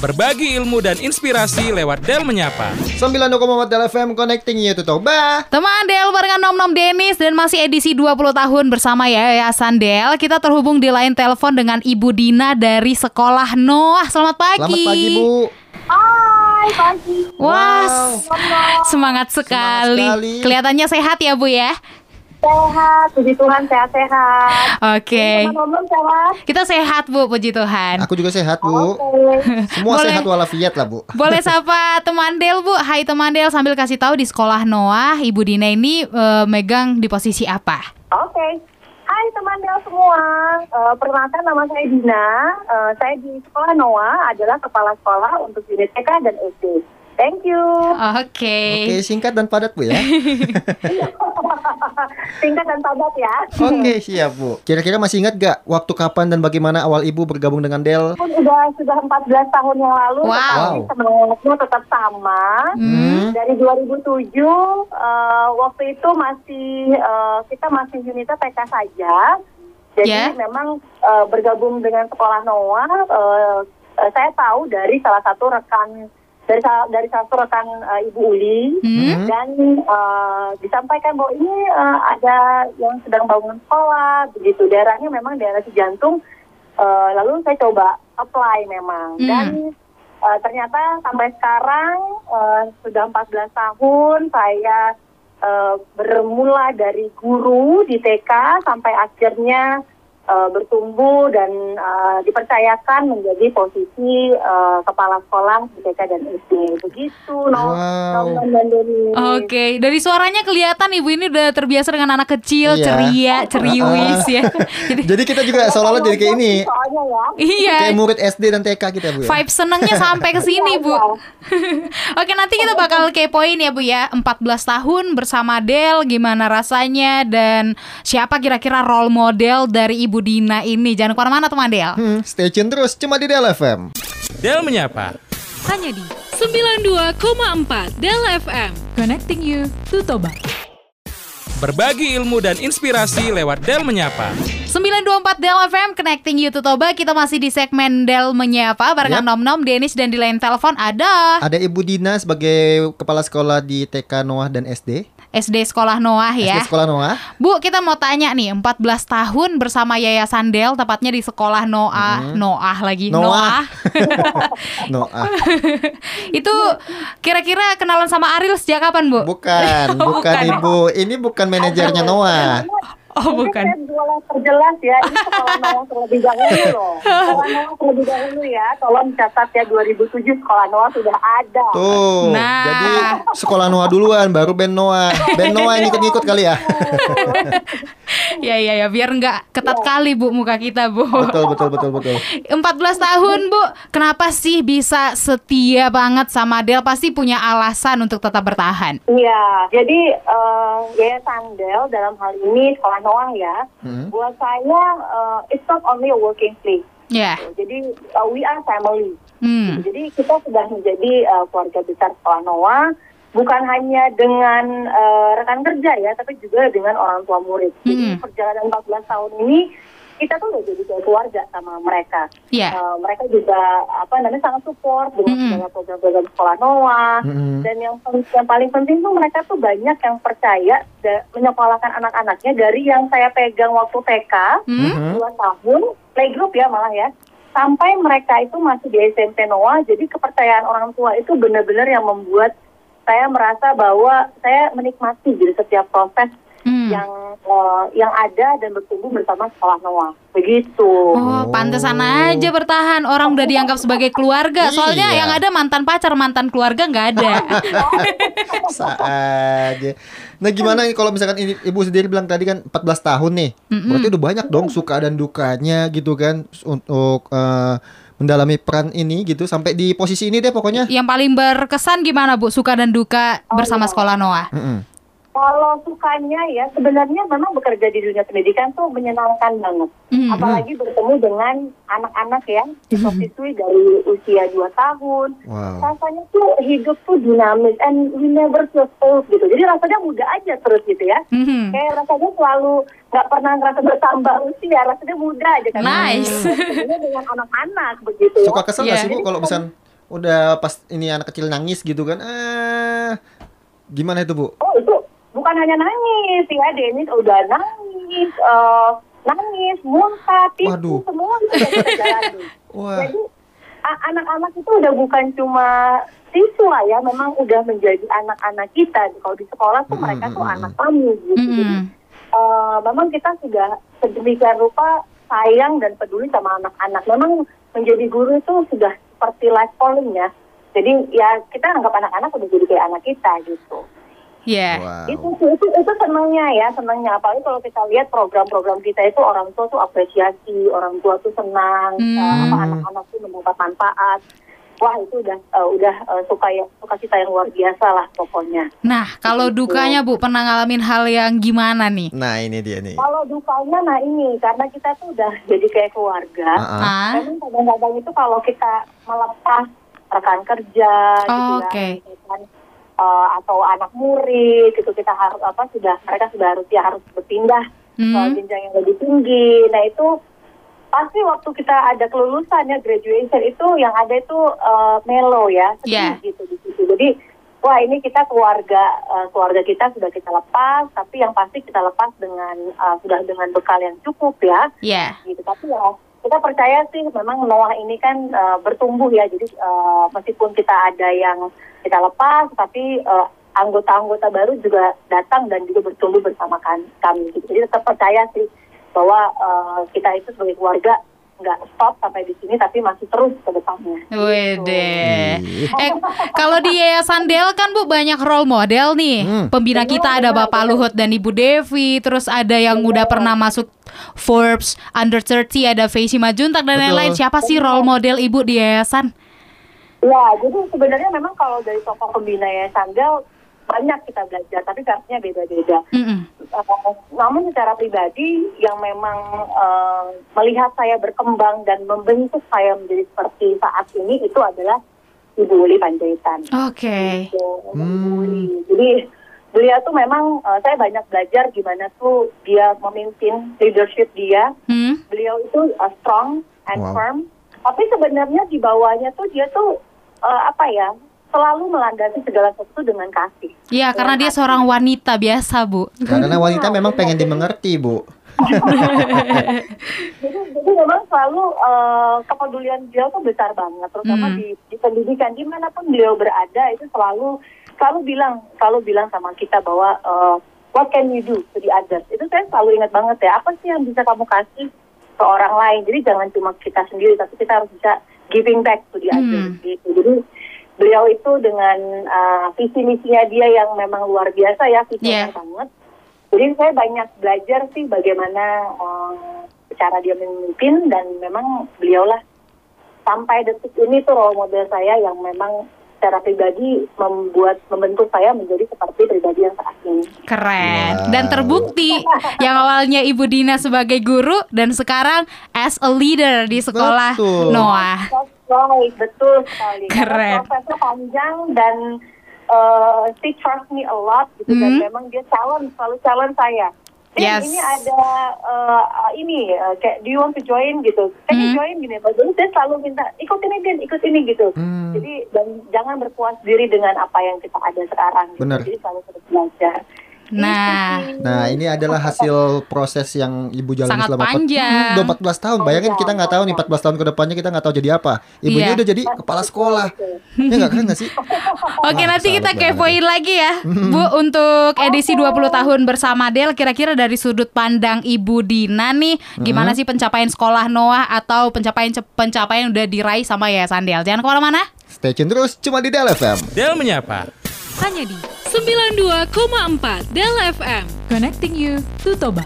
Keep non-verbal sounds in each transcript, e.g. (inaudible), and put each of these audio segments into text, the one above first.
Berbagi ilmu dan inspirasi lewat Del Menyapa. 9.4 Del FM Connecting you to Toba. Teman Del barengan Nom Nom Denis dan masih edisi 20 tahun bersama Yayasan Del. Kita terhubung di line telepon dengan Ibu Dina dari Sekolah Noah. Selamat pagi. Selamat pagi Bu. Hai, pagi. Wah, Wow. semangat sekali. sekali. Kelihatannya sehat ya Bu ya. Sehat, puji Tuhan sehat-sehat. Oke. Teman-teman sehat. Kita sehat Bu, puji Tuhan. Aku juga sehat Bu. Oke. Semua Boleh. sehat walafiat lah Bu. Boleh sapa teman Del Bu. Hai teman Del sambil kasih tahu di Sekolah Noah, Ibu Dina ini eh, megang di posisi apa? Oke. Hai teman Del semua. Eh, perkenalkan nama saya Dina. Eh, saya di Sekolah Noah adalah kepala sekolah untuk unit TK dan SD. Thank you. Oke. Oke singkat dan padat Bu ya. (laughs) (laughs) Singkat dan padat ya. Oke siap Bu. Kira-kira masih ingat gak waktu kapan dan bagaimana awal Ibu bergabung dengan Del? Pun udah sudah 14 tahun yang lalu, Wow. tetapi semangatnya tetap sama. Hmm. Dari 2007 eh, waktu itu masih eh, kita masih unitnya TK saja. Jadi Ya. memang eh, bergabung dengan sekolah Noah eh, saya tahu dari salah satu rekan dari dari rekan eh, Ibu Uli Hmm. dan eh, disampaikan bahwa ini eh, ada yang sedang bangun sekolah begitu daerahnya memang daerah Cijantung Eh, lalu saya coba apply memang Hmm. dan eh, ternyata sampai sekarang eh, sudah 14 tahun saya eh, bermula dari guru di TK sampai akhirnya eh, bertumbuh dan eh, dipercayakan menjadi posisi eh, kepala sekolah di TK dan SD begitu no Wow. Dan Deni. Oke, dari suaranya kelihatan ibu ini udah terbiasa dengan anak kecil, Iya. ceria, ceriwis ya. (laughs) (laughs) Jadi Jadi kita juga seolah-olah jadi kayak ini. soalnya ya iya, Kayak murid SD dan TK kita Bu ya. vibe senengnya (laughs) sampai ke sini, Bu. Oke, nanti kita bakal kepoin ya, Bu ya. 14 tahun bersama Del gimana rasanya dan siapa kira-kira role model dari Ibu Dina ini. Jangan ke mana-mana teman Del. Hmm, stay tune terus cuma di Del FM. Del Menyapa. Hanya di 92,4 Del FM. Connecting you to Toba. Berbagi ilmu dan inspirasi lewat Del Menyapa. 924 Del FM Connecting You to Toba Kita masih di segmen Del Menyapa Barengan Yap. Nom Nom, Denis dan di lain telepon ada Ada Ibu Dina sebagai kepala sekolah di TK Noah dan SD. SD Sekolah Noah ya SD Sekolah Noah. Bu, kita mau tanya nih, 14 tahun bersama Yayasan Del, tepatnya di Sekolah Noah, Noah lagi, Hmm. Noah. Noah. (laughs) Noah. (laughs) Itu kira-kira kenalan sama Ariel sejak kapan, Bu? Bukan, (laughs) bukan Ibu. Ini bukan manajernya Noah. Oh, Ini bukan. saya boleh perjelas ya, ini sekolah Noah terlebih dahulu loh. (laughs) Sekolah Noah terlebih dahulu ya, tolong catat ya 2007 sekolah Noah sudah ada. Tuh. Nah. Jadi sekolah Noah duluan baru band Noah. Band Noah yang ikut-ikut kali ya. (laughs) Ya, ya, ya, biar nggak ketat kali, Bu, muka kita, Bu. Betul, betul, betul, betul. (laughs) 14 tahun, Bu. Kenapa sih bisa setia banget sama Del? Pasti punya alasan untuk tetap bertahan. Iya, jadi eh, Yayasan Del dalam hal ini sekolah Noah ya, Hmm. buat saya eh, it's not only a working place. Ya. Jadi eh, we are family. Hmm. Jadi kita sudah menjadi uh, keluarga besar sekolah Noah, bukan hanya dengan uh, rekan kerja ya, tapi juga dengan orang tua murid. Jadi Hmm. perjalanan 14 tahun ini kita tuh udah jadi kayak keluarga sama mereka. Iya. Uh, mereka juga apa namanya sangat support dengan Mm-mm. segala program-program sekolah Noah. Mm-mm. Dan yang yang paling penting tuh mereka tuh banyak yang percaya da- menyekolahkan anak-anaknya dari yang saya pegang waktu TK Hmm? Mhm. dua tahun playgroup ya malah ya sampai mereka itu masih di SMP Noah jadi kepercayaan orang tua itu benar-benar yang membuat saya merasa bahwa saya menikmati jadi setiap proses Hmm. yang eh, yang ada dan bertumbuh bersama sekolah Noah begitu Oh, pantesan aja bertahan. Orang udah dianggap sebagai keluarga. Soalnya Iya. yang ada mantan pacar, mantan keluarga nggak ada. (laughs) Saja. Nah, gimana nih kalau misalkan Ibu sendiri bilang tadi kan 14 tahun nih. Mm-mm. Berarti udah banyak dong suka dan dukanya gitu kan untuk eh, mendalami peran ini gitu sampai di posisi ini deh pokoknya. yang paling berkesan gimana Bu? Suka dan duka bersama sekolah Noah. Mm-mm. Kalau sukanya ya sebenarnya memang bekerja di dunia pendidikan tuh menyenangkan banget. Hmm. Apalagi bertemu dengan anak-anak ya siswa-siswi dari usia 2 tahun. Wow. Rasanya tuh hidup tuh dinamis and we never feel old gitu. Jadi rasanya muda aja terus gitu ya. Mhm. Kayak rasanya selalu nggak pernah ngerasa bertambah usia, rasanya muda aja kan. Nice. Ketemu dengan anak-anak begitu ya. Suka kesel nggak Iya. sih Bu kalau misal udah pas ini anak kecil nangis gitu kan. Ah, gimana itu, Bu? Oh itu bukan hanya nangis ya, Denis udah nangis, eh, nangis, muntah, tipu, Waduh. semua itu. (laughs) Wah. Jadi anak-anak itu udah bukan cuma siswa ya, memang udah menjadi anak-anak kita. Kalau di sekolah tuh mereka tuh mm-mm. anak kami gitu. Jadi Mm-mm. eh, memang kita sudah sedemikian rupa sayang dan peduli sama anak-anak. Memang menjadi guru itu sudah seperti life calling ya. Jadi ya kita anggap anak-anak udah jadi kayak anak kita gitu. Ya. Itu, Wow. itu itu senangnya ya, senangnya. Apalagi kalau kita lihat program-program kita itu orang tua tuh apresiasi, orang tua tuh senang, Hmm. eh, apa anak-anak tuh mendapat manfaat. Wah itu udah eh, udah eh, suka ya suka cita yang luar biasa lah pokoknya. Nah, kalau dukanya Bu pernah ngalamin hal yang gimana nih? Nah, ini dia nih. Kalau dukanya nah ini karena kita tuh udah jadi kayak keluarga. Ah, ah. Ah, Memang kadang-kadang itu kalau kita melepas rekan kerja gitu Oh, ya, eh, atau anak murid gitu kita harus apa sudah mereka sudah harus ya harus berpindah ke Hmm. jenjang yang lebih tinggi. Nah itu pasti waktu kita ada kelulusan ya graduation itu yang ada itu eh, melo ya sedih Yeah. gitu di situ. Jadi wah ini kita keluarga eh, keluarga kita sudah kita lepas tapi yang pasti kita lepas dengan eh, sudah dengan bekal yang cukup ya ya. gitu tapi ya kita percaya sih memang Noah ini kan eh, bertumbuh ya jadi eh, meskipun kita ada yang kita lepas tapi eh, anggota-anggota baru juga datang dan juga bertumbuh bersama kan- kami gitu. jadi tetap percaya sih bahwa eh, kita itu sebagai keluarga nggak stop sampai di sini tapi masih terus ke depannya. Wede. Ih. Eh, kalau di Yayasan Del kan Bu banyak role model nih. Hmm. Pembina kita ada Bapak Luhut dan Ibu Devi, terus ada yang udah pernah masuk Forbes Under 30, ada Faisy Majuntak dan lain-lain. Siapa sih role model Ibu di Yayasan? Ya, jadi sebenarnya memang kalau dari tokoh pembina ya Sandal banyak kita belajar, tapi versinya beda-beda. Mm-mm. Uh, namun secara pribadi yang memang uh, melihat saya berkembang dan membentuk saya menjadi seperti saat ini itu adalah Ibu Uli Panjaitan. Oke. Gitu, Hmm. Ibu Uli. Jadi beliau tuh memang uh, saya banyak belajar gimana tuh dia memimpin leadership dia. Hmm? Beliau itu uh, strong and Wow. firm. Tapi sebenarnya di bawahnya tuh dia tuh uh, apa ya selalu melandasi segala sesuatu dengan kasih. Iya, karena dia seorang wanita biasa, Bu. Karena (laughs) wanita memang pengen dimengerti, Bu. (laughs) jadi, jadi memang selalu eh, kepedulian beliau tuh besar banget, terutama Hmm. di, di pendidikan di mana pun beliau berada itu selalu selalu bilang selalu bilang sama kita bahwa eh, what can you do to the others itu saya selalu ingat banget ya apa sih yang bisa kamu kasih ke orang lain jadi jangan cuma kita sendiri tapi kita harus bisa giving back to the others Hmm. gitu jadi beliau itu dengan eh, visi misinya dia yang memang luar biasa ya visioner Yeah. banget jadi saya banyak belajar sih bagaimana eh, cara dia memimpin dan memang beliaulah sampai detik ini tuh role model saya yang memang secara pribadi membuat membentuk saya menjadi seperti pribadi yang saat ini. Keren. Wow. Dan terbukti yang awalnya Ibu Dina sebagai guru dan sekarang as a leader di sekolah Betul. Noah. Right, betul sekali. Keren. Karena prosesnya panjang dan uh, she trust me a lot gitu dan Hmm. memang dia challenge selalu challenge saya. Yes. ini ada uh, ini uh, kayak do you want to join gitu. You Hmm. join gini. Jadi saya selalu minta ikut ini Din, ikut ini gitu. Hmm. Jadi dan jangan berpuas diri dengan apa yang kita ada sekarang. Gitu. Jadi selalu terus belajar. Nah. Nah, ini adalah hasil proses yang Ibu jalani Sangat selama panjang. Hmm, udah 14 tahun. Bayangin kita nggak tahu nih 14 tahun ke depannya kita nggak tahu jadi apa. Ibunya Iya. udah jadi kepala sekolah. Ya nggak keren nggak sih? (laughs) Oke Wah, nanti kita kepoin lagi ya Bu untuk edisi 20 tahun bersama Del Kira-kira dari sudut pandang Ibu Dina nih Gimana sih pencapaian sekolah Noah Atau pencapaian pencapaian udah diraih sama Yayasan Del Jangan ke mana-mana Stay tune terus cuma di Del FM. Del menyapa. Hanya di 92,4 Del FM. Connecting you to Toba.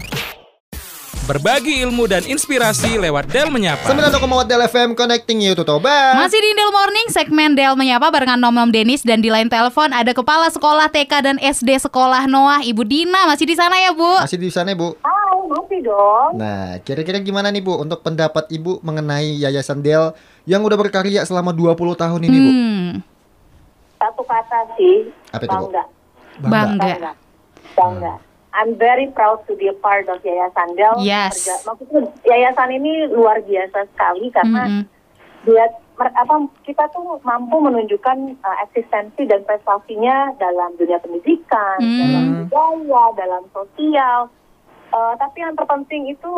Berbagi ilmu dan inspirasi lewat Del menyapa. 9.4 Del FM connecting you to Toba. Masih di Del Morning segmen Del Menyapa barengan Nom Nom Denis Dan di line telepon ada Kepala Sekolah TK dan SD Sekolah Noah Ibu Dina Masih di sana ya Bu Masih di sana, Bu. Hai, masih dong. Nah, kira-kira gimana nih, Bu, untuk pendapat Ibu mengenai Yayasan Del yang udah berkarya selama 20 tahun ini, Bu? Hmm, Satu kata sih, Apa itu, Bu? bangga. Bangga. Bangga. Bangga. I'm very proud to be a part of Yayasan Del. Yes. Maksudnya yayasan ini luar biasa sekali karena dia mer- apa kita tuh mampu menunjukkan uh, eksistensi dan prestasinya dalam dunia pendidikan, Hmm. dalam budaya, dalam sosial. Uh, tapi yang terpenting itu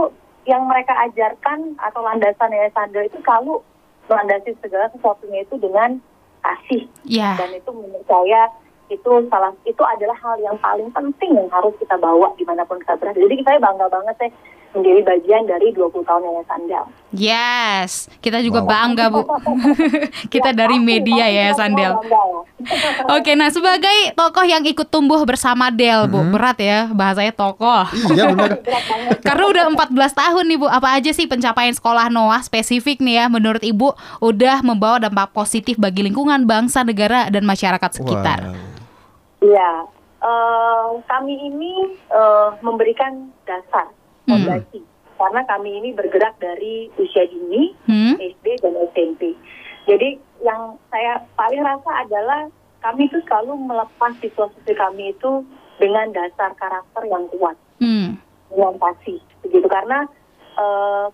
yang mereka ajarkan atau landasan Yayasan Del itu selalu melandasi segala sesuatunya itu dengan kasih Ya. dan itu menurut saya itu salah itu adalah hal yang paling penting yang harus kita bawa di mana pun kita berada. Jadi saya bangga banget sih menjadi bagian dari 20 tahun Yayasan Del. Yes, kita juga Wow. bangga bu. (laughs) kita Ya, dari media ya Sandel. (laughs) Oke, nah sebagai tokoh yang ikut tumbuh bersama Del, Bu. Berat ya bahasanya tokoh. Iya benar. (laughs) Karena udah 14 tahun nih Bu, apa aja sih pencapaian sekolah Noah spesifik nih ya menurut Ibu udah membawa dampak positif bagi lingkungan, bangsa, negara dan masyarakat sekitar. Wow. Iya, eh, kami ini eh, memberikan dasar Hmm. fondasi karena kami ini bergerak dari usia dini Hmm? SD dan SMP. Jadi yang saya paling rasa adalah kami itu selalu melepas siswa-siswi kami itu dengan dasar karakter yang kuat, Hmm. dengan kasih, begitu karena eh,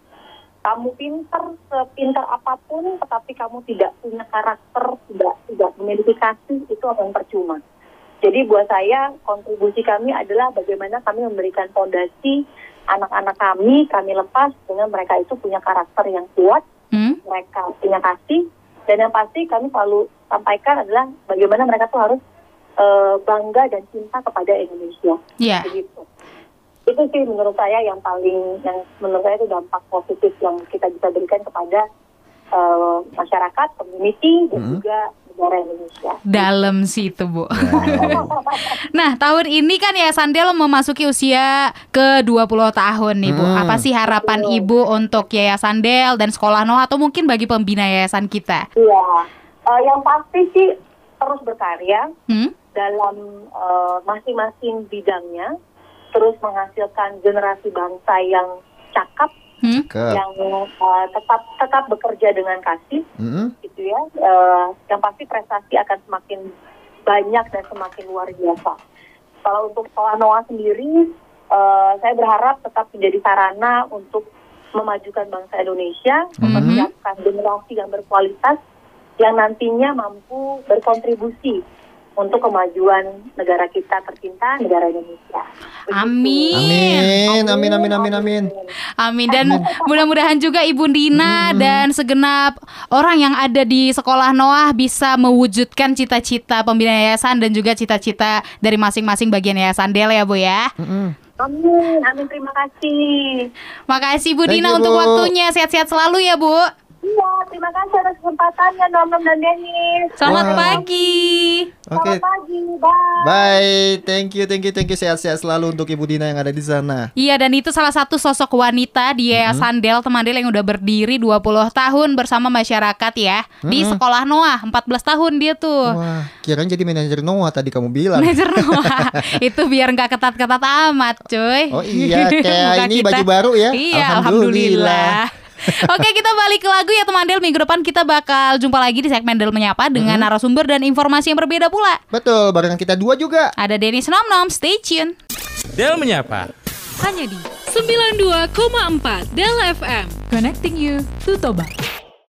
kamu pinter sepinter apa pun, tetapi kamu tidak punya karakter, tidak tidak memiliki kasih, itu akan percuma. Jadi buat saya kontribusi kami adalah bagaimana kami memberikan fondasi anak-anak kami, kami lepas dengan mereka itu punya karakter yang kuat, Hmm? mereka punya kasih dan yang pasti kami selalu sampaikan adalah bagaimana mereka tuh harus eh, bangga dan cinta kepada Indonesia Ya. begitu itu sih menurut saya yang paling yang menurut saya itu dampak positif yang kita bisa berikan kepada eh, masyarakat, community dan Mhm. juga Indonesia. Dalam situ, Bu. Wow. (laughs) Nah, tahun ini kan ya Sandel memasuki usia ke-20 tahun nih, Bu. Hmm. Apa sih harapan Ibu untuk Yayasan Del dan Sekolah Noah atau mungkin bagi pembina yayasan kita? Iya, Eh, yang pasti sih terus berkarya Hmm? dalam eh, masing-masing bidangnya, terus menghasilkan generasi bangsa yang cakap, Hmm? Cakep. yang eh, tetap tetap bekerja dengan kasih. Mm-mm. gitu ya. Eh, yang pasti prestasi akan semakin banyak dan semakin luar biasa. Kalau untuk sekolah Noah sendiri, eh, saya berharap tetap menjadi sarana untuk memajukan bangsa Indonesia, mempersiapkan generasi yang berkualitas yang nantinya mampu berkontribusi untuk kemajuan negara kita tercinta, negara Indonesia. Amin. Amin, amin, amin, amin, amin. Amin dan mudah-mudahan juga Ibu Dina dan segenap orang yang ada di Sekolah Noah bisa mewujudkan cita-cita pembina yayasan dan juga cita-cita dari masing-masing bagian yayasan Del ya, Bu ya. Mm-mm. Amin, amin. Terima kasih. Makasih Bu Thank Dina you, untuk waktunya. Sehat-sehat selalu ya, Bu. Iya, terima kasih atas kesempatannya, Nom Nom dan Denis. Selamat Wow. pagi. Oke. Selamat pagi, bye. Bye. Thank you, thank you, thank you. Sehat-sehat selalu untuk Ibu Dina yang ada di sana. Iya dan itu salah satu sosok wanita di Yayasan Del teman Del yang udah berdiri 20 tahun bersama masyarakat ya di Sekolah Noah 14 tahun dia tuh. Wah, kirain jadi manajer Noah tadi kamu bilang. Manajer Noah (laughs) itu biar nggak ketat-ketat amat cuy Oh iya, kayak (laughs) ini kita. baju baru ya. Iya Alhamdulillah. Alhamdulillah Oke kita balik ke lagu ya teman Del Minggu depan kita bakal jumpa lagi di segmen Del Menyapa Dengan narasumber dan informasi yang berbeda pula Betul, barengan kita dua juga. Ada Denis Nom Nom, stay tune Del menyapa. Hanya di 92,4 Del FM. Connecting you to Toba.